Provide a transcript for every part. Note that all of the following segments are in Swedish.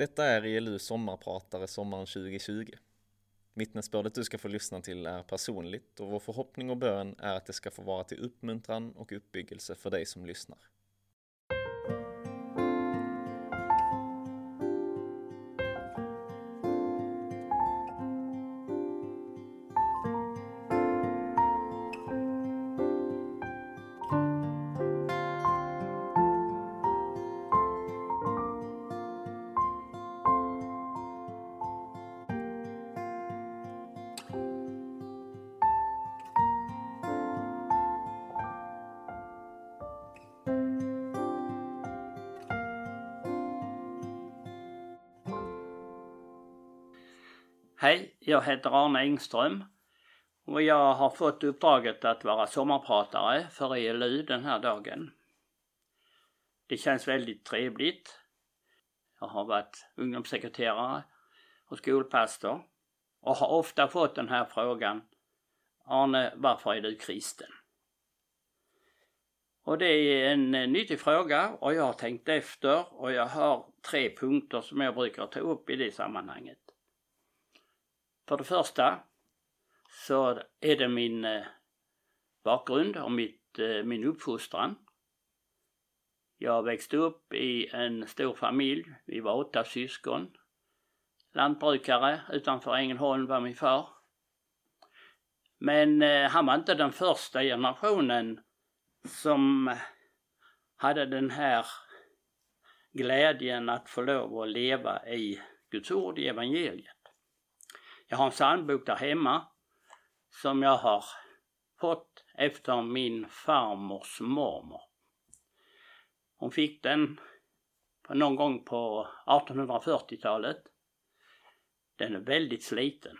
Detta är ILU sommarpratare sommaren 2020. Vittnesbördet du ska få lyssna till är personligt och vår förhoppning och bön är att det ska få vara till uppmuntran och uppbyggelse för dig som lyssnar. Jag heter Arne Engström och jag har fått uppdraget att vara sommarpratare för ELU den här dagen. Det känns väldigt trevligt. Jag har varit ungdomssekreterare och skolpastor och har ofta fått den här frågan Arne, varför är du kristen? Och det är en eh, nyttig fråga och jag har tänkt efter och jag har tre punkter som jag brukar ta upp i det sammanhanget. För det första så är det min eh, bakgrund och mitt, eh, min uppfostran. Jag växte upp i en stor familj. Vi var åtta syskon. Lantbrukare utanför Ängelholm var min far. Men eh, han var inte den första generationen som hade den här glädjen att få lov att leva i Guds ord, i evangeliet. Jag har en psalmbok där hemma som jag har fått efter min farmors mormor. Hon fick den någon gång på 1840-talet. Den är väldigt sliten.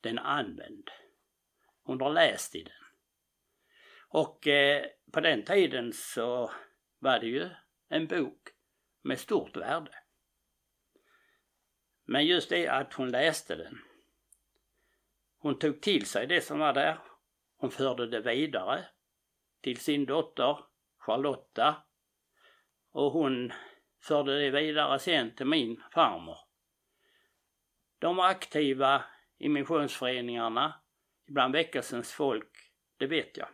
Den är använd. Hon har läst i den. Och eh, på den tiden så var det ju en bok med stort värde. Men just det att hon läste den. Hon tog till sig det som var där. Hon förde det vidare till sin dotter Charlotta och hon förde det vidare sen till min farmor. De var aktiva i missionsföreningarna, bland väckelsens folk, det vet jag.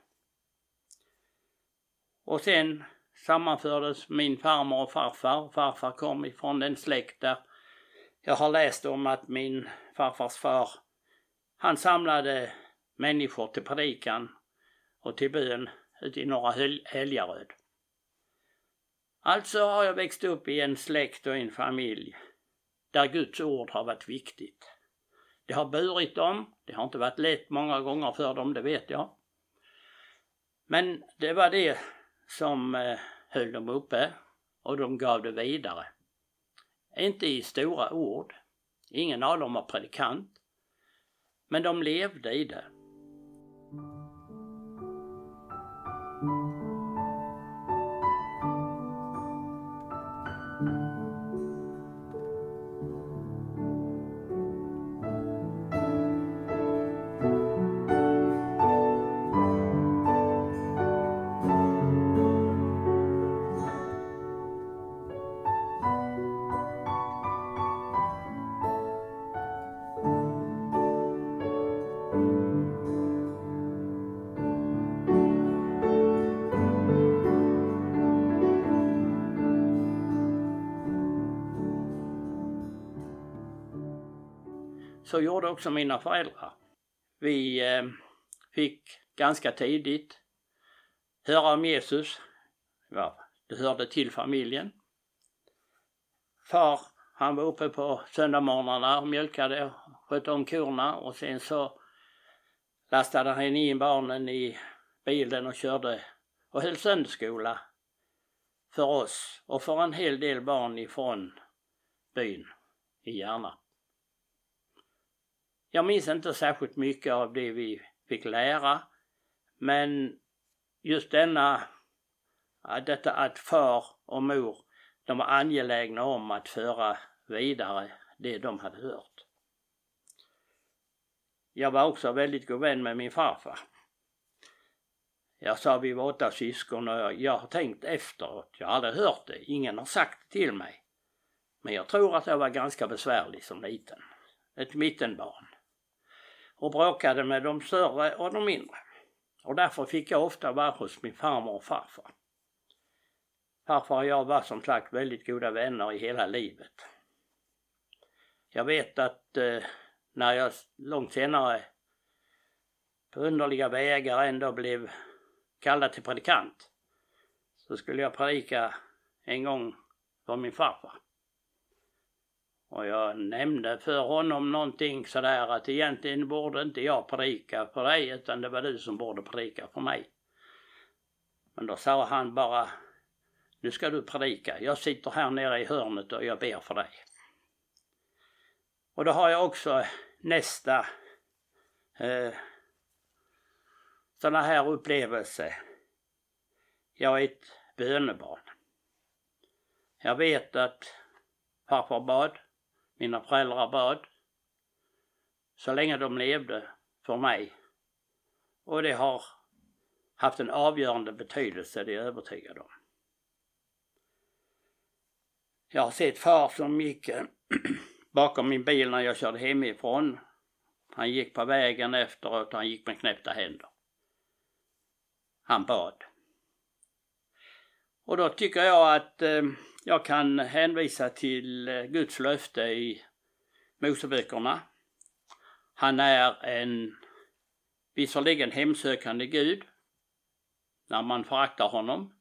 Och sen sammanfördes min farmor och farfar. Farfar kom ifrån den släkt där jag har läst om att min farfars far, han samlade människor till predikan och till bön ute i norra Helgaröd. Alltså har jag växt upp i en släkt och en familj där Guds ord har varit viktigt. Det har burit dem, det har inte varit lätt många gånger för dem, det vet jag. Men det var det som eh, höll dem uppe och de gav det vidare. Inte i stora ord. Ingen av dem var predikant. Men de levde i det. Så gjorde också mina föräldrar. Vi eh, fick ganska tidigt höra om Jesus. Ja, det hörde till familjen. Far, han var uppe på söndagmorgnarna och mjölkade och skötte om korna och sen så lastade han in barnen i bilen och körde och höll söndagsskola för oss och för en hel del barn ifrån byn i Järna. Jag minns inte särskilt mycket av det vi fick lära. Men just denna, detta att far och mor, de var angelägna om att föra vidare det de hade hört. Jag var också väldigt god vän med min farfar. Jag sa vi var åtta syskon och jag har tänkt efteråt, jag har aldrig hört det, ingen har sagt det till mig. Men jag tror att jag var ganska besvärlig som liten. Ett mittenbarn. Och bråkade med de större och de mindre. Och därför fick jag ofta vara hos min farmor och farfar. Farfar och jag var som sagt väldigt goda vänner i hela livet. Jag vet att eh, när jag långt senare på underliga vägar ändå blev kallad till predikant så skulle jag predika en gång för min farfar. Och jag nämnde för honom någonting sådär att egentligen borde inte jag predika för dig utan det var du som borde predika för mig. Men då sa han bara nu ska du predika. Jag sitter här nere i hörnet och jag ber för dig. Och då har jag också nästa eh, sådana här upplevelse. Jag är ett bönebarn. Jag vet att farfar bad, mina föräldrar bad, så länge de levde för mig. Och det har haft en avgörande betydelse, det är jag övertygad om. Jag har sett far som gick eh, bakom min bil när jag körde hemifrån. Han gick på vägen efteråt, han gick med knäppta händer. Han bad. Och då tycker jag att eh, jag kan hänvisa till eh, Guds löfte i Moseböckerna. Han är en visserligen hemsökande Gud när man föraktar honom,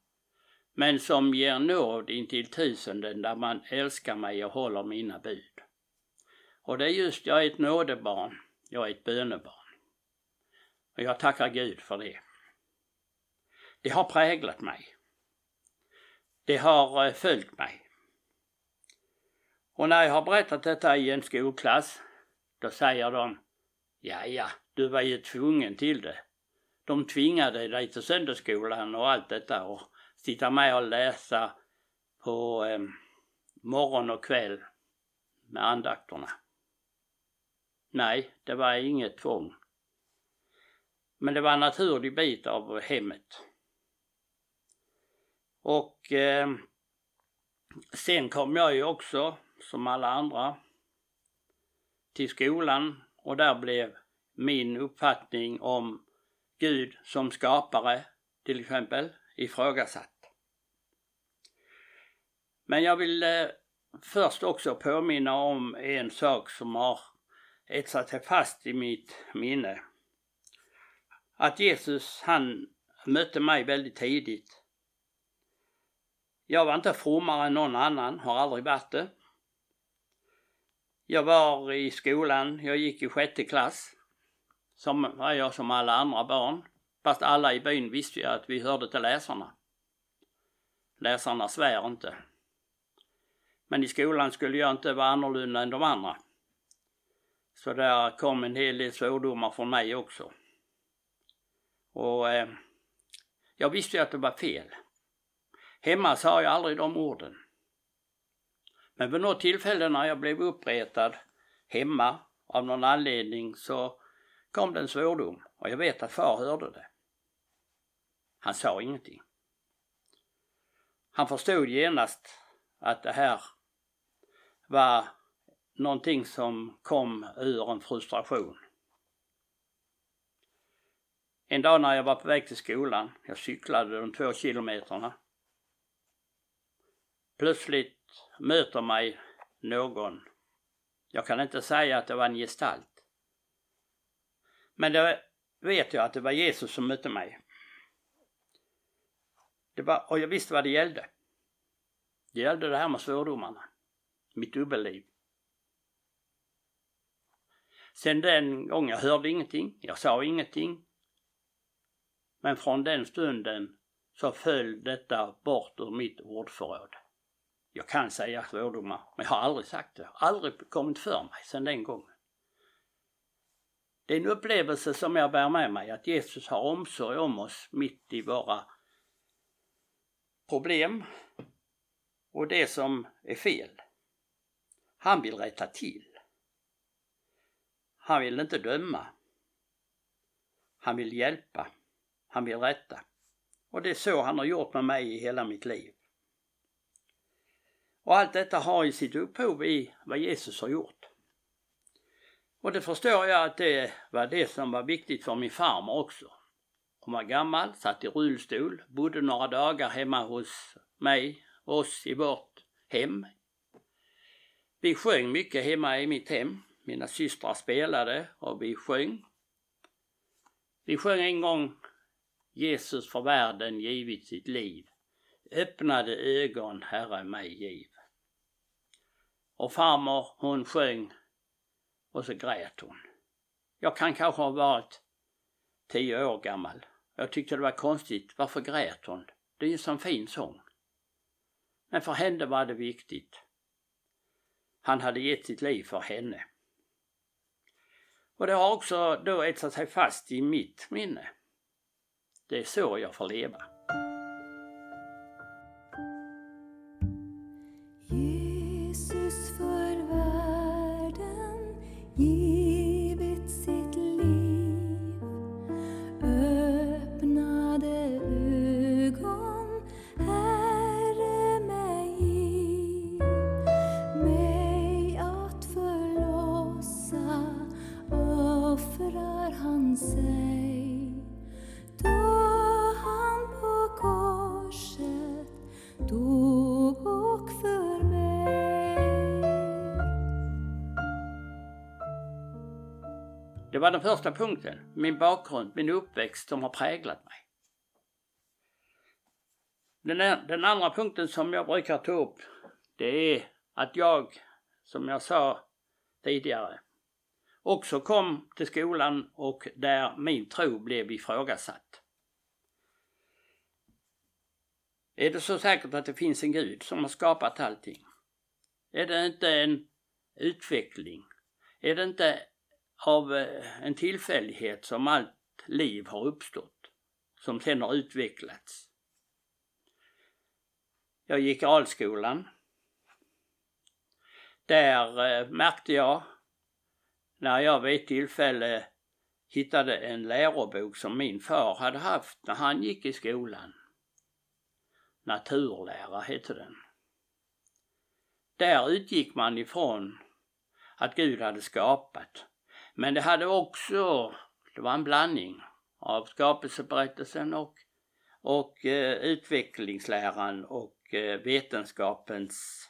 men som ger nåd intill tusenden där man älskar mig och håller mina bud. Och det är just, jag är ett nådebarn, jag är ett bönebarn. Och jag tackar Gud för det. Det har präglat mig. Det har eh, följt mig. Och när jag har berättat detta i en skolklass, då säger de, ja ja, du var ju tvungen till det. De tvingade dig till söndagsskolan och allt detta och sitta med och läsa på eh, morgon och kväll med andakterna. Nej, det var inget tvång. Men det var en naturlig bit av hemmet. Och eh, sen kom jag ju också, som alla andra, till skolan och där blev min uppfattning om Gud som skapare till exempel ifrågasatt. Men jag vill eh, först också påminna om en sak som har etsat sig fast i mitt minne. Att Jesus han mötte mig väldigt tidigt. Jag var inte frommare än någon annan, har aldrig varit det. Jag var i skolan, jag gick i sjätte klass. Som var jag som alla andra barn. Fast alla i byn visste ju att vi hörde till läsarna. Läsarna svär inte. Men i skolan skulle jag inte vara annorlunda än de andra. Så där kom en hel del svordomar från mig också. Och eh, jag visste ju att det var fel. Hemma sa jag aldrig de orden. Men vid något tillfälle när jag blev uppretad hemma av någon anledning så kom det en svordom och jag vet att far hörde det. Han sa ingenting. Han förstod genast att det här var någonting som kom ur en frustration. En dag när jag var på väg till skolan, jag cyklade de två kilometerna. Plötsligt möter mig någon. Jag kan inte säga att det var en gestalt. Men det vet jag att det var Jesus som mötte mig. Det var, och jag visste vad det gällde. Det gällde det här med svordomarna. Mitt dubbelliv. Sen den gången, jag hörde ingenting, jag sa ingenting. Men från den stunden så föll detta bort ur mitt ordförråd. Jag kan säga svordomar, men jag har aldrig sagt det. Aldrig kommit för mig sedan den gången. Det är en upplevelse som jag bär med mig, att Jesus har omsorg om oss mitt i våra problem och det som är fel. Han vill rätta till. Han vill inte döma. Han vill hjälpa. Han vill rätta. Och det är så han har gjort med mig i hela mitt liv. Och allt detta har ju sitt upphov i vad Jesus har gjort. Och det förstår jag att det var det som var viktigt för min farmor också. Hon var gammal, satt i rullstol, bodde några dagar hemma hos mig, oss i vårt hem. Vi sjöng mycket hemma i mitt hem. Mina systrar spelade och vi sjöng. Vi sjöng en gång Jesus för världen givit sitt liv. Öppnade ögon Herre mig giv. Och farmor hon sjöng och så grät hon. Jag kan kanske ha varit tio år gammal. Jag tyckte det var konstigt. Varför grät hon? Det är ju en sån fin sång. Men för henne var det viktigt. Han hade gett sitt liv för henne. Och det har också då etsat sig fast i mitt minne. Det är så jag får leva. Den första punkten, min bakgrund, min uppväxt som har präglat mig. Den, den andra punkten som jag brukar ta upp, det är att jag, som jag sa tidigare, också kom till skolan och där min tro blev ifrågasatt. Är det så säkert att det finns en Gud som har skapat allting? Är det inte en utveckling? Är det inte av eh, en tillfällighet som allt liv har uppstått, som sen har utvecklats. Jag gick Alskolan. Där eh, märkte jag, när jag vid ett tillfälle hittade en lärobok som min far hade haft när han gick i skolan. Naturlära hette den. Där utgick man ifrån att Gud hade skapat men det hade också, det var en blandning av skapelseberättelsen och, och eh, utvecklingsläran och eh, vetenskapens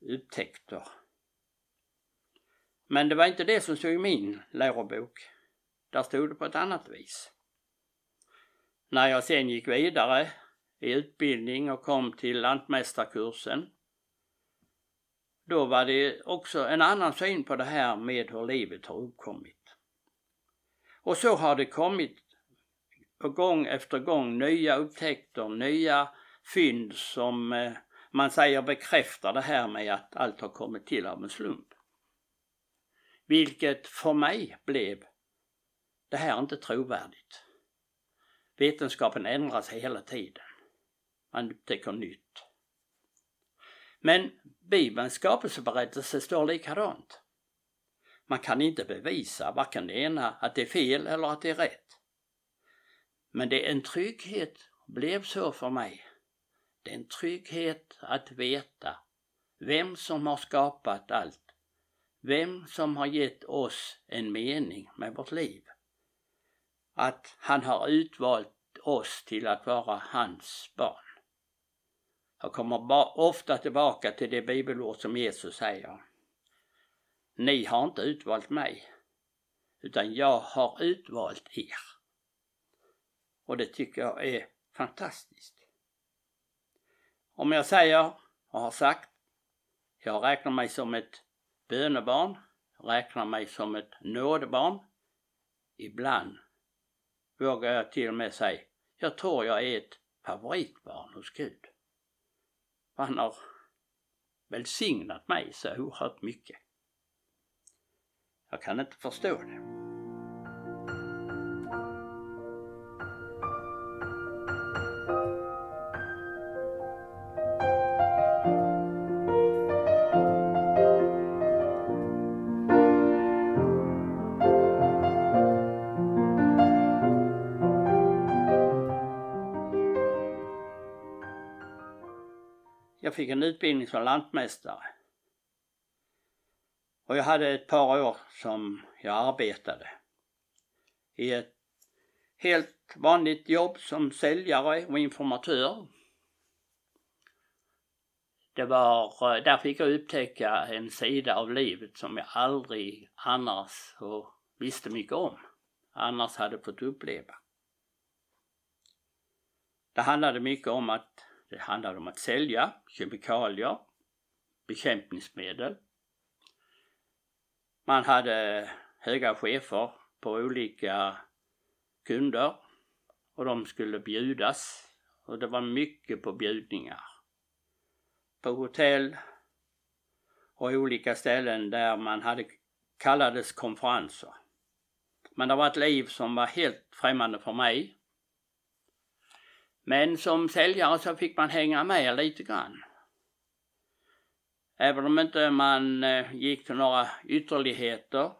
upptäckter. Men det var inte det som stod i min lärobok. Där stod det på ett annat vis. När jag sen gick vidare i utbildning och kom till lantmästarkursen då var det också en annan syn på det här med hur livet har uppkommit. Och så har det kommit gång efter gång nya upptäckter, nya fynd som eh, man säger bekräftar det här med att allt har kommit till av en slump. Vilket för mig blev, det här är inte trovärdigt. Vetenskapen ändras hela tiden. Man upptäcker nytt. Men Bibelns skapelseberättelse står likadant. Man kan inte bevisa varken det ena att det är fel eller att det är rätt. Men det är en trygghet, blev så för mig. Det är en trygghet att veta vem som har skapat allt. Vem som har gett oss en mening med vårt liv. Att han har utvalt oss till att vara hans barn. Jag kommer ofta tillbaka till det bibelord som Jesus säger. Ni har inte utvalt mig, utan jag har utvalt er. Och det tycker jag är fantastiskt. Om jag säger och har sagt, jag räknar mig som ett bönebarn, räknar mig som ett nådebarn. Ibland vågar jag till och med säga, jag tror jag är ett favoritbarn hos Gud. Han har välsignat mig så oerhört mycket. Jag kan inte förstå det. Jag fick en utbildning som lantmästare. Och jag hade ett par år som jag arbetade i ett helt vanligt jobb som säljare och informatör. Det var, eh, där fick jag upptäcka en sida av livet som jag aldrig annars och visste mycket om, annars hade fått uppleva. Det handlade mycket om att det handlade om att sälja kemikalier, bekämpningsmedel. Man hade höga chefer på olika kunder och de skulle bjudas och det var mycket på bjudningar. På hotell och olika ställen där man hade kallades konferenser. Men det var ett liv som var helt främmande för mig men som säljare så fick man hänga med lite grann. Även om inte man eh, gick till några ytterligheter.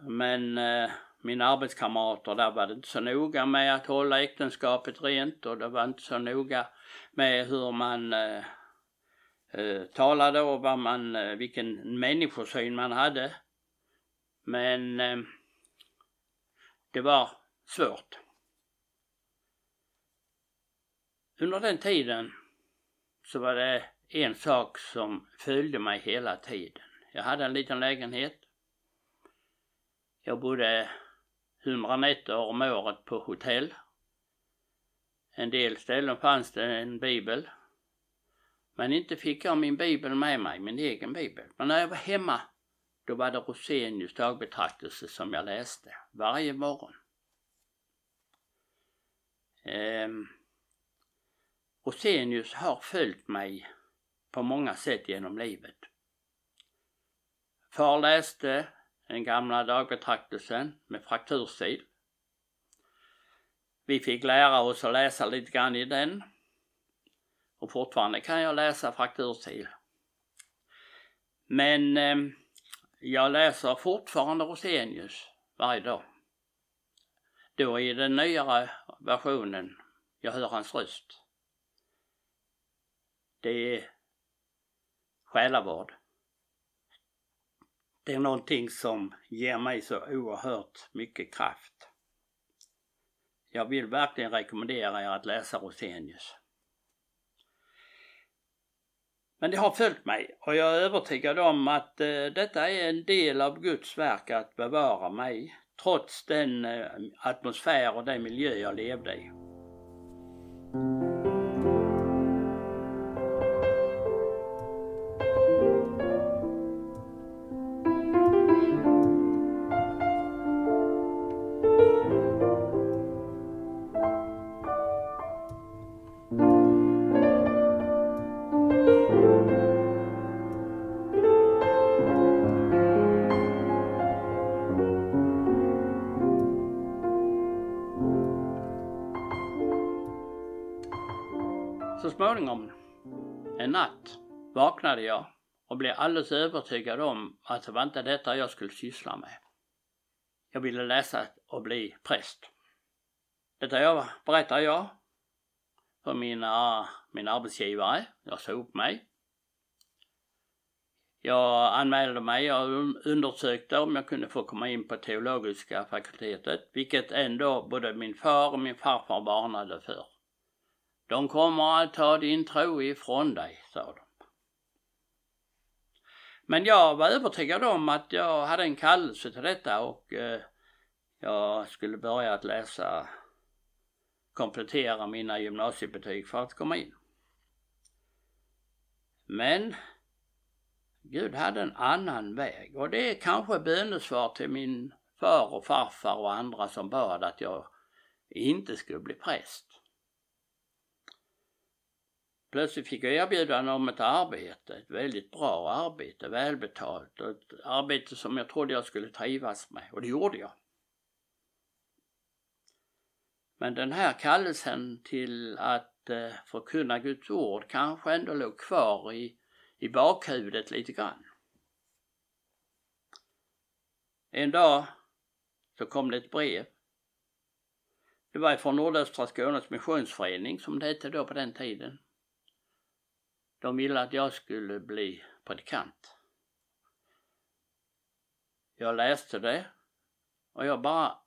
Men eh, mina arbetskamrater där var det inte så noga med att hålla äktenskapet rent och det var inte så noga med hur man eh, eh talade och vad man, vilken människosyn man hade. Men eh, det var svårt. Under den tiden så var det en sak som följde mig hela tiden. Jag hade en liten lägenhet. Jag bodde 100 nätter om året på hotell. En del ställen fanns det en bibel. Men inte fick jag min bibel med mig, min egen bibel. Men när jag var hemma, då var det Rosenius dagbetraktelse som jag läste varje morgon. Ehm, Rosenius har följt mig på många sätt genom livet. Far läste den gamla dagbetraktelsen med fraktursid. Vi fick lära oss att läsa lite grann i den. Och fortfarande kan jag läsa fraktursid. Men eh, jag läser fortfarande Rosenius varje dag. Då i den nyare versionen jag hör hans röst. Det är själavård. Det är någonting som ger mig så oerhört mycket kraft. Jag vill verkligen rekommendera er att läsa Rosenius. Men det har följt mig och jag är övertygad om att eh, detta är en del av Guds verk att bevara mig trots den eh, atmosfär och den miljö jag levde i. Så småningom, en natt, vaknade jag och blev alldeles övertygad om att det var inte detta jag skulle syssla med. Jag ville läsa och bli präst. Detta jag, berättar jag för mina, min arbetsgivare. Jag sa upp mig. Jag anmälde mig och undersökte om jag kunde få komma in på teologiska fakultetet, vilket ändå både min far och min farfar varnade för. De kommer att ta din tro ifrån dig, sa de. Men jag var övertygad om att jag hade en kallelse till detta och eh, jag skulle börja att läsa, komplettera mina gymnasiebetyg för att komma in. Men Gud hade en annan väg och det är kanske bönesvar till min far och farfar och andra som bad att jag inte skulle bli präst. Plötsligt fick jag erbjudande om ett arbete, ett väldigt bra arbete, välbetalt och ett arbete som jag trodde jag skulle trivas med och det gjorde jag. Men den här kallelsen till att eh, förkunna Guds ord kanske ändå låg kvar i, i bakhuvudet lite grann. En dag så kom det ett brev. Det var från Nordöstra Skånes missionsförening som det hette då på den tiden. De ville att jag skulle bli predikant. Jag läste det och jag bara,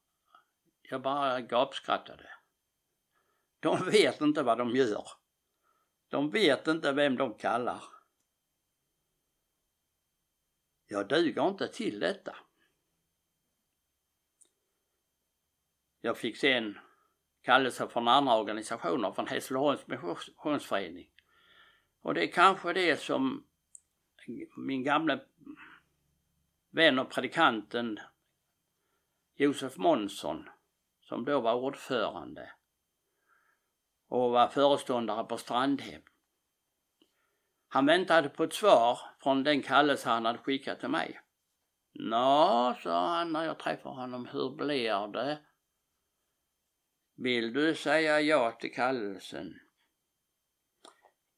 jag bara gapskrattade. De vet inte vad de gör. De vet inte vem de kallar. Jag duger inte till detta. Jag fick sen kallelse från andra organisationer, från Hässleholms missionsförening. Och det är kanske det som min gamla vän och predikanten Josef Månsson, som då var ordförande och var föreståndare på Strandhem. Han väntade på ett svar från den kallelse han hade skickat till mig. Nå, sa han när jag träffade honom, hur blir det? Vill du säga ja till kallelsen?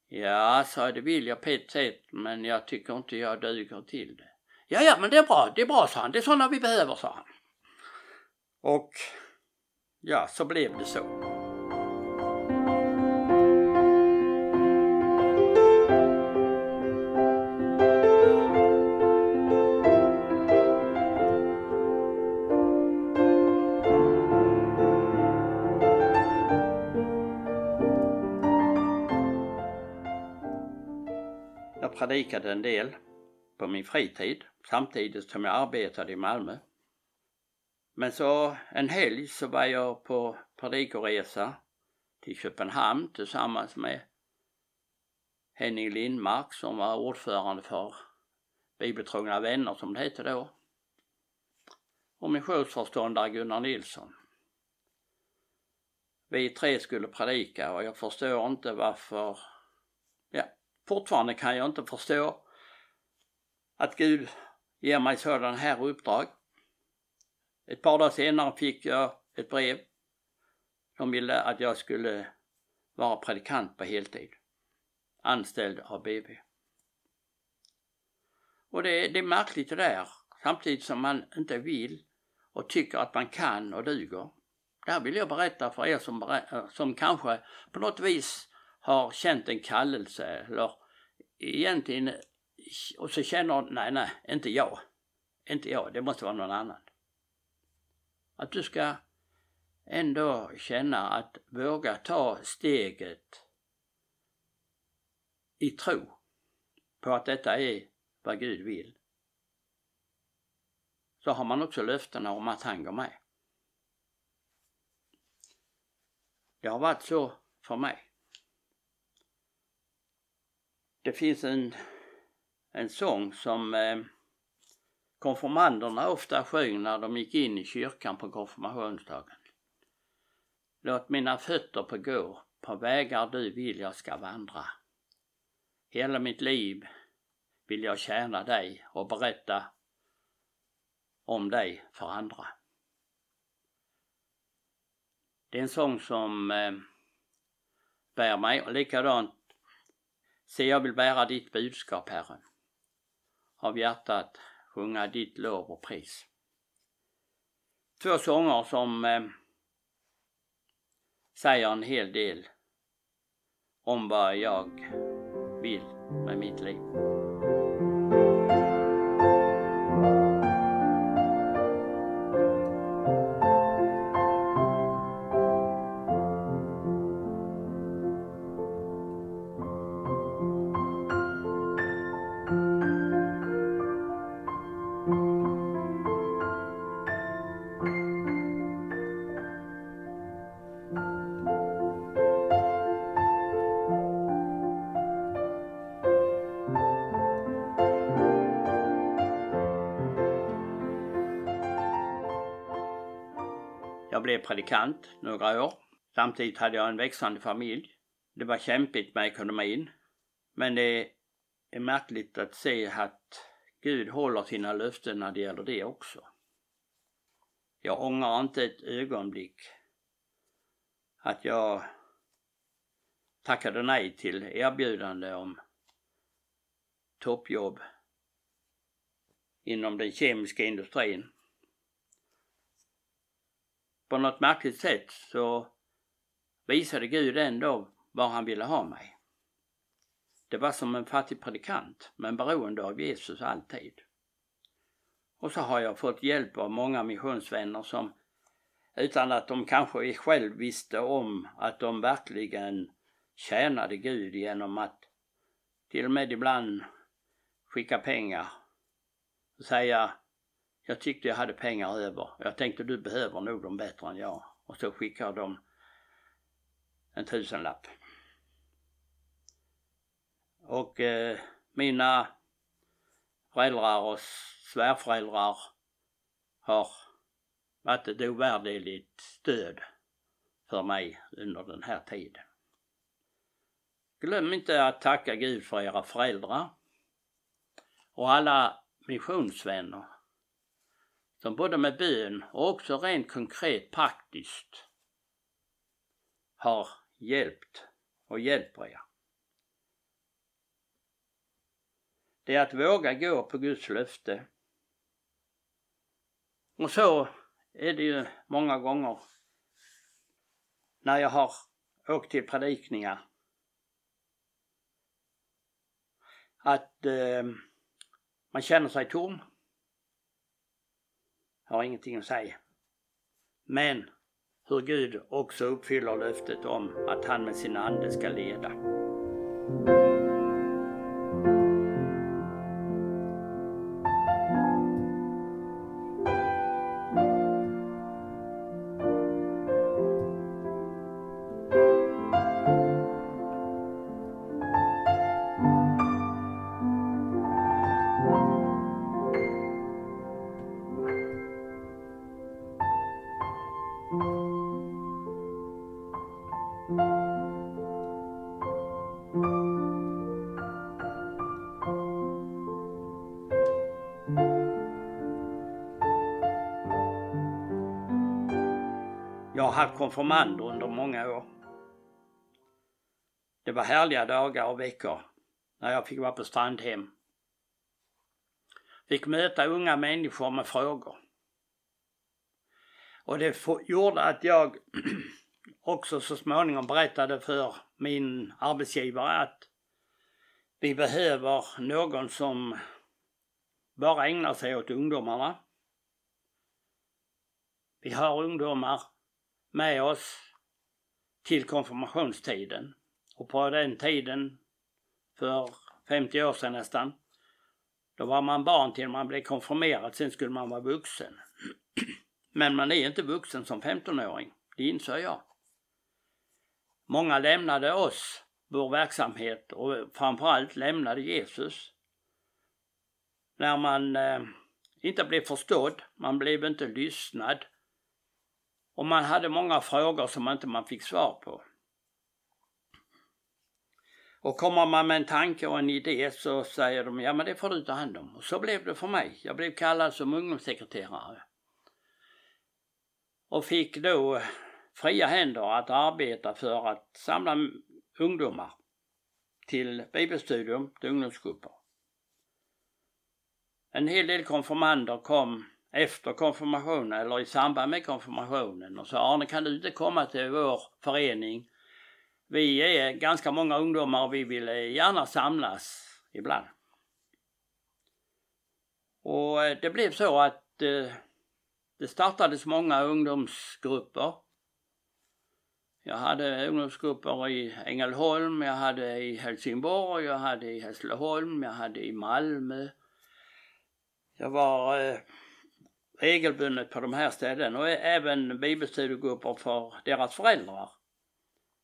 Ja, sa det vill jag på ett sätt, men jag tycker inte jag duger till det. Ja, ja, men det är bra, det är bra, sa han. Det är sådana vi behöver, sa han. Och ja, så blev det så. Predikade en del på min fritid samtidigt som jag arbetade i Malmö. Men så en helg så var jag på predikoresa till Köpenhamn tillsammans med Henning Lindmark som var ordförande för Bibeltrogna vänner som det hette då och missionsförståndare Gunnar Nilsson. Vi tre skulle predika och jag förstår inte varför, fortfarande kan jag inte förstå att Gud ger mig sådana här uppdrag. Ett par dagar senare fick jag ett brev. De ville att jag skulle vara predikant på heltid. Anställd av BB. Och det, det är märkligt det där. Samtidigt som man inte vill och tycker att man kan och duger. Det här vill jag berätta för er som, som kanske på något vis har känt en kallelse eller egentligen och så känner, nej, nej, inte jag. Inte jag, det måste vara någon annan. Att du ska ändå känna att våga ta steget i tro på att detta är vad Gud vill. Så har man också löftena om att han går med. Det har varit så för mig. Det finns en en sång som eh, konfirmanderna ofta sjöng när de gick in i kyrkan på konfirmationsdagen. Låt mina fötter på gå på vägar du vill jag ska vandra. Hela mitt liv vill jag tjäna dig och berätta om dig för andra. Det är en sång som eh, bär mig och likadant Se jag vill bära ditt budskap Herre, av hjärtat sjunga ditt lov och pris. Två sånger som eh, säger en hel del om vad jag vill med mitt liv. Predikant några år. Samtidigt hade jag en växande familj. Det var kämpigt med ekonomin. Men det är märkligt att se att Gud håller sina löften när det gäller det också. Jag ångrar inte ett ögonblick att jag tackade nej till erbjudande om toppjobb inom den kemiska industrin på något märkligt sätt så visade Gud ändå var han ville ha mig. det var som en fattig predikant, men beroende av Jesus alltid. Och så har jag fått hjälp av många missionsvänner som utan att de kanske själv visste om att de verkligen tjänade Gud genom att till och med ibland skicka pengar och säga jag tyckte jag hade pengar över. Jag tänkte du behöver nog dem bättre än jag. Och så skickar de en tusenlapp. Och eh, mina föräldrar och svärföräldrar har varit ett ovärderligt stöd för mig under den här tiden. Glöm inte att tacka Gud för era föräldrar och alla missionsvänner som både med bön och också rent konkret praktiskt har hjälpt och hjälper er. Det är att våga gå på Guds löfte. Och så är det ju många gånger när jag har åkt till predikningar att eh, man känner sig tom. Har ingenting att säga. Men hur Gud också uppfyller löftet om att han med sin ande ska leda. Haft konfirmander under många år. Det var härliga dagar och veckor när jag fick vara på Strandhem. Fick möta unga människor med frågor. Och det gjorde att jag också så småningom berättade för min arbetsgivare att vi behöver någon som bara ägnar sig åt ungdomarna. Vi har ungdomar med oss till konfirmationstiden. Och på den tiden, för 50 år sedan nästan, då var man barn till man blev konfirmerad, sen skulle man vara vuxen. Men man är inte vuxen som 15-åring, det inser jag. Många lämnade oss, vår verksamhet och framförallt lämnade Jesus. När man eh, inte blev förstådd, man blev inte lyssnad och man hade många frågor som inte man fick svar på. Och kommer man med en tanke och en idé så säger de ja men det får du ta hand om. Och så blev det för mig. Jag blev kallad som ungdomssekreterare. Och fick då fria händer att arbeta för att samla ungdomar till bibelstudium, till ungdomsgrupper. En hel del konfirmander kom efter konfirmationen eller i samband med konfirmationen och sa Arne kan du inte komma till vår förening? Vi är ganska många ungdomar och vi vill gärna samlas ibland. Och eh, det blev så att eh, det startades många ungdomsgrupper. Jag hade ungdomsgrupper i Ängelholm, jag hade i Helsingborg, jag hade i Hässleholm, jag hade i Malmö. Jag var eh, regelbundet på de här ställena och även bibelstudiegrupper för deras föräldrar.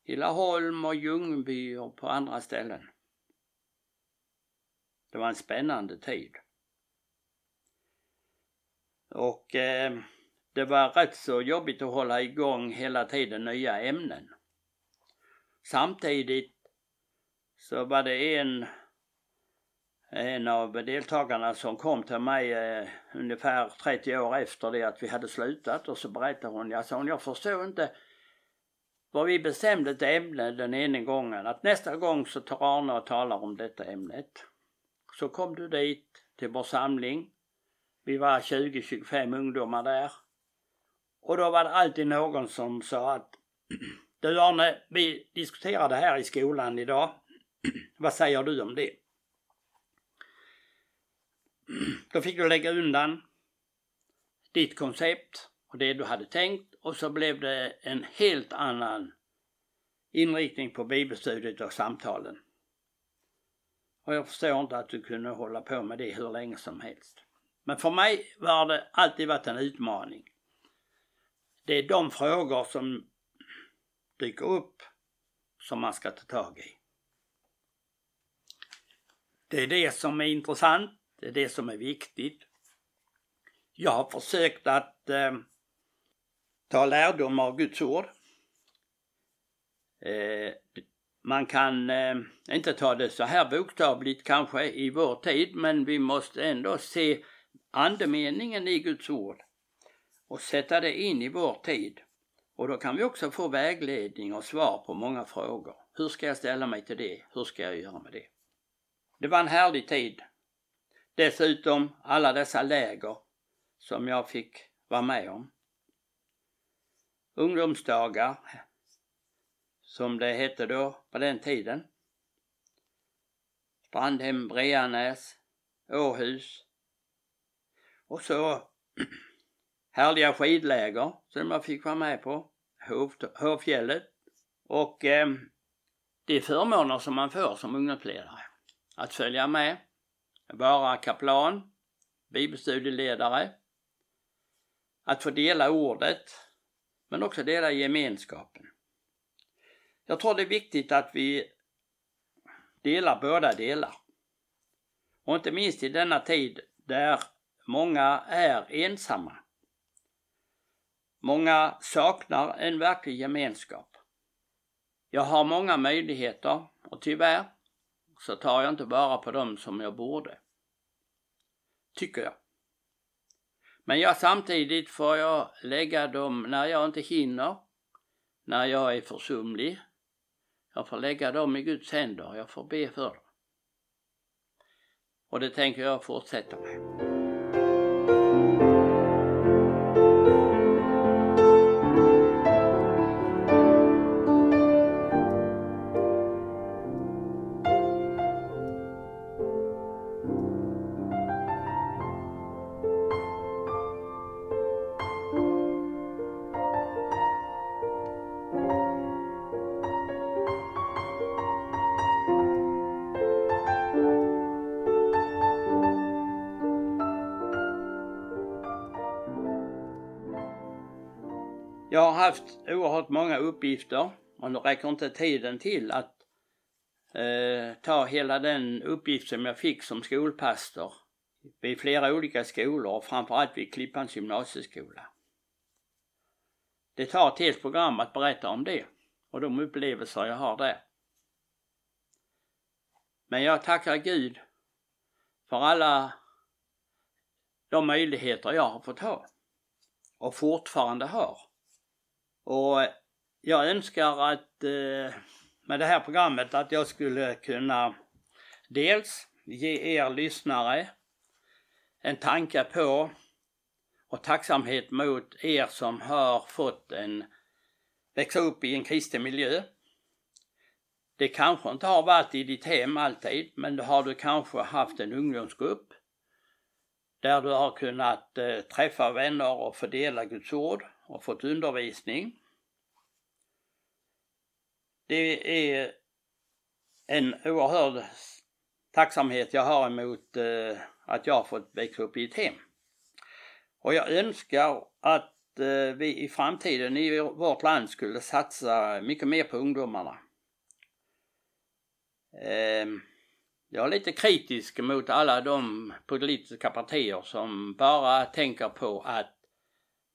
I Laholm och Ljungby och på andra ställen. Det var en spännande tid. Och eh, det var rätt så jobbigt att hålla igång hela tiden nya ämnen. Samtidigt så var det en en av deltagarna som kom till mig eh, ungefär 30 år efter det att vi hade slutat och så berättade hon, jag sa hon, jag förstår inte vad vi bestämde ett ämne den ena gången, att nästa gång så tar Arne och talar om detta ämnet. Så kom du dit till vår samling. Vi var 20-25 ungdomar där. Och då var det alltid någon som sa att du Arne, vi diskuterade här i skolan idag Vad säger du om det? Då fick du lägga undan ditt koncept och det du hade tänkt och så blev det en helt annan inriktning på bibelstudiet och samtalen. Och jag förstår inte att du kunde hålla på med det hur länge som helst. Men för mig har det alltid varit en utmaning. Det är de frågor som dyker upp som man ska ta tag i. Det är det som är intressant, det är det som är viktigt. Jag har försökt att eh, ta lärdom av Guds ord. Eh, man kan eh, inte ta det så här bokstavligt kanske i vår tid, men vi måste ändå se andemeningen i Guds ord och sätta det in i vår tid. Och då kan vi också få vägledning och svar på många frågor. Hur ska jag ställa mig till det? Hur ska jag göra med det? Det var en härlig tid. Dessutom alla dessa läger som jag fick vara med om. Ungdomsdagar, som det hette då på den tiden. Strandhem, Breanäs, Åhus. Och så härliga skidläger som jag fick vara med på. Hovfjället. Och eh, det är förmåner som man får som ungdomsledare. Att följa med, vara kaplan, bibelstudieledare, att få dela ordet, men också dela gemenskapen. Jag tror det är viktigt att vi delar båda delar. Och inte minst i denna tid där många är ensamma. Många saknar en verklig gemenskap. Jag har många möjligheter och tyvärr så tar jag inte vara på dem som jag borde. Tycker jag. Men jag samtidigt får jag lägga dem när jag inte hinner, när jag är försumlig. Jag får lägga dem i Guds händer, jag får be för dem. Och det tänker jag fortsätta med. Haft oerhört många uppgifter och nu räcker inte tiden till att eh, ta hela den uppgift som jag fick som skolpastor vid flera olika skolor och framförallt vid Klippans gymnasieskola. Det tar ett helt program att berätta om det och de upplevelser jag har där. Men jag tackar Gud för alla de möjligheter jag har fått ha och fortfarande har. Och jag önskar att eh, med det här programmet att jag skulle kunna dels ge er lyssnare en tanke på och tacksamhet mot er som har fått en växa upp i en kristen miljö. Det kanske inte har varit i ditt hem alltid, men då har du kanske haft en ungdomsgrupp där du har kunnat eh, träffa vänner och fördela Guds ord och fått undervisning. Det är en oerhörd tacksamhet jag har emot eh, att jag har fått växa upp i ett hem. Och jag önskar att eh, vi i framtiden i vårt land skulle satsa mycket mer på ungdomarna. Eh, jag är lite kritisk mot alla de politiska partier som bara tänker på att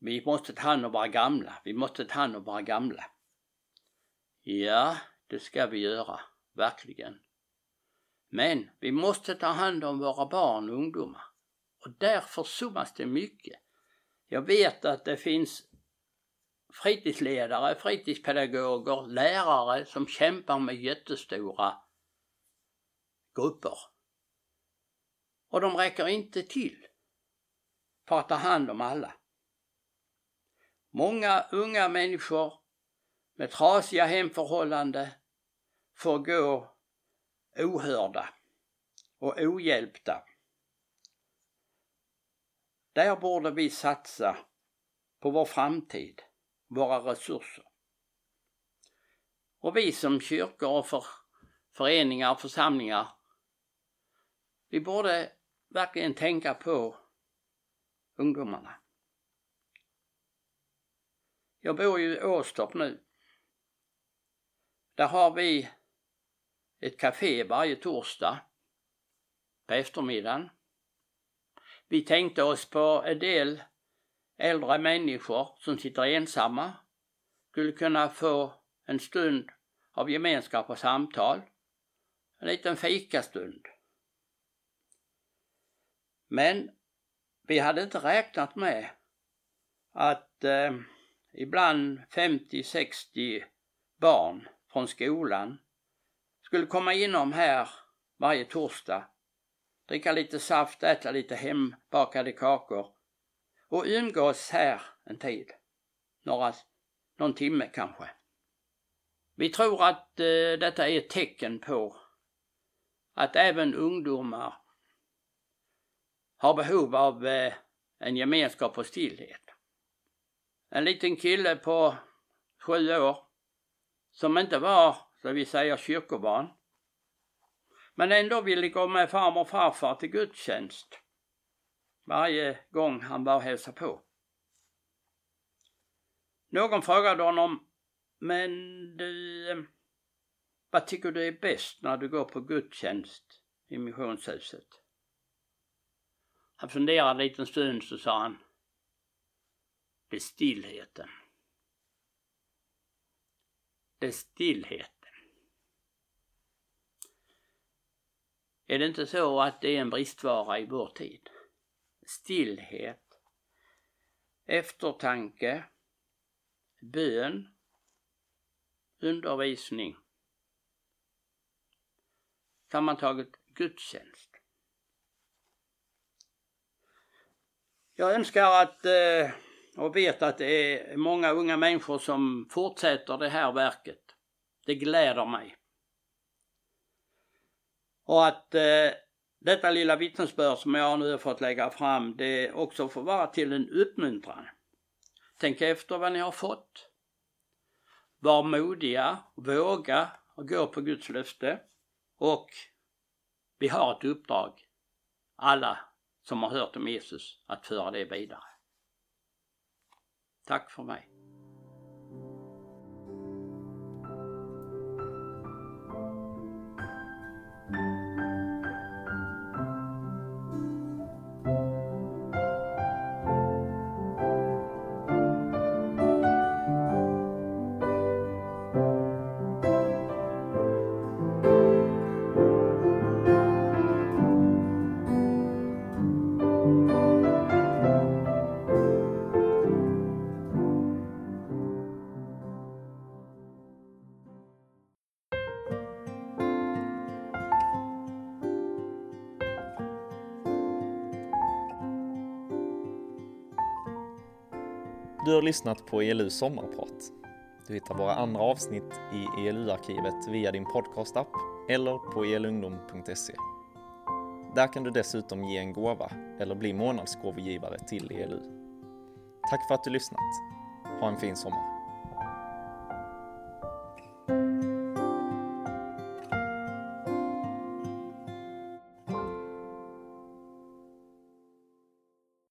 vi måste ta hand om våra gamla, vi måste ta hand om våra gamla. Ja, det ska vi göra, verkligen. Men vi måste ta hand om våra barn och ungdomar. Och där försummas det mycket. Jag vet att det finns fritidsledare, fritidspedagoger, lärare som kämpar med jättestora grupper. Och de räcker inte till för att ta hand om alla. Många unga människor med trasiga hemförhållanden får gå ohörda och ohjälpta. Där borde vi satsa på vår framtid, våra resurser. Och vi som kyrkor och för, föreningar och församlingar, vi borde verkligen tänka på ungdomarna. Jag bor ju i Åstorp nu. Där har vi ett café varje torsdag på eftermiddagen. Vi tänkte oss på en del äldre människor som sitter ensamma skulle kunna få en stund av gemenskap och samtal. En liten fikastund. Men vi hade inte räknat med att eh, ibland 50-60 barn från skolan skulle komma inom här varje torsdag, dricka lite saft, äta lite hembakade kakor och umgås här en tid. Några, någon timme kanske. Vi tror att eh, detta är ett tecken på att även ungdomar har behov av eh, en gemenskap och stillhet. En liten kille på sju år som inte var, så vi säger, kyrkobarn men ändå ville gå med farmor och farfar till gudstjänst varje gång han var och hälsade på. Någon frågade honom, men du, vad tycker du är bäst när du går på gudstjänst i missionshuset? Han funderade en liten stund så sa han, det är stillheten. Det är stillheten. Är det inte så att det är en bristvara i vår tid? Stillhet, eftertanke, bön, undervisning. Sammantaget gudstjänst. Jag önskar att eh, och vet att det är många unga människor som fortsätter det här verket. Det gläder mig. Och att eh, detta lilla vittnesbörd som jag nu har fått lägga fram, det också får vara till en uppmuntran. Tänk efter vad ni har fått. Var modiga, våga och gå på Guds löfte. Och vi har ett uppdrag, alla som har hört om Jesus, att föra det vidare. Tack för mig. Du har lyssnat på ELU sommarprat. Du hittar våra andra avsnitt i ELU-arkivet via din podcastapp eller på elungdom.se. Där kan du dessutom ge en gåva eller bli månadsgåvogivare till ELU. Tack för att du lyssnat. Ha en fin sommar.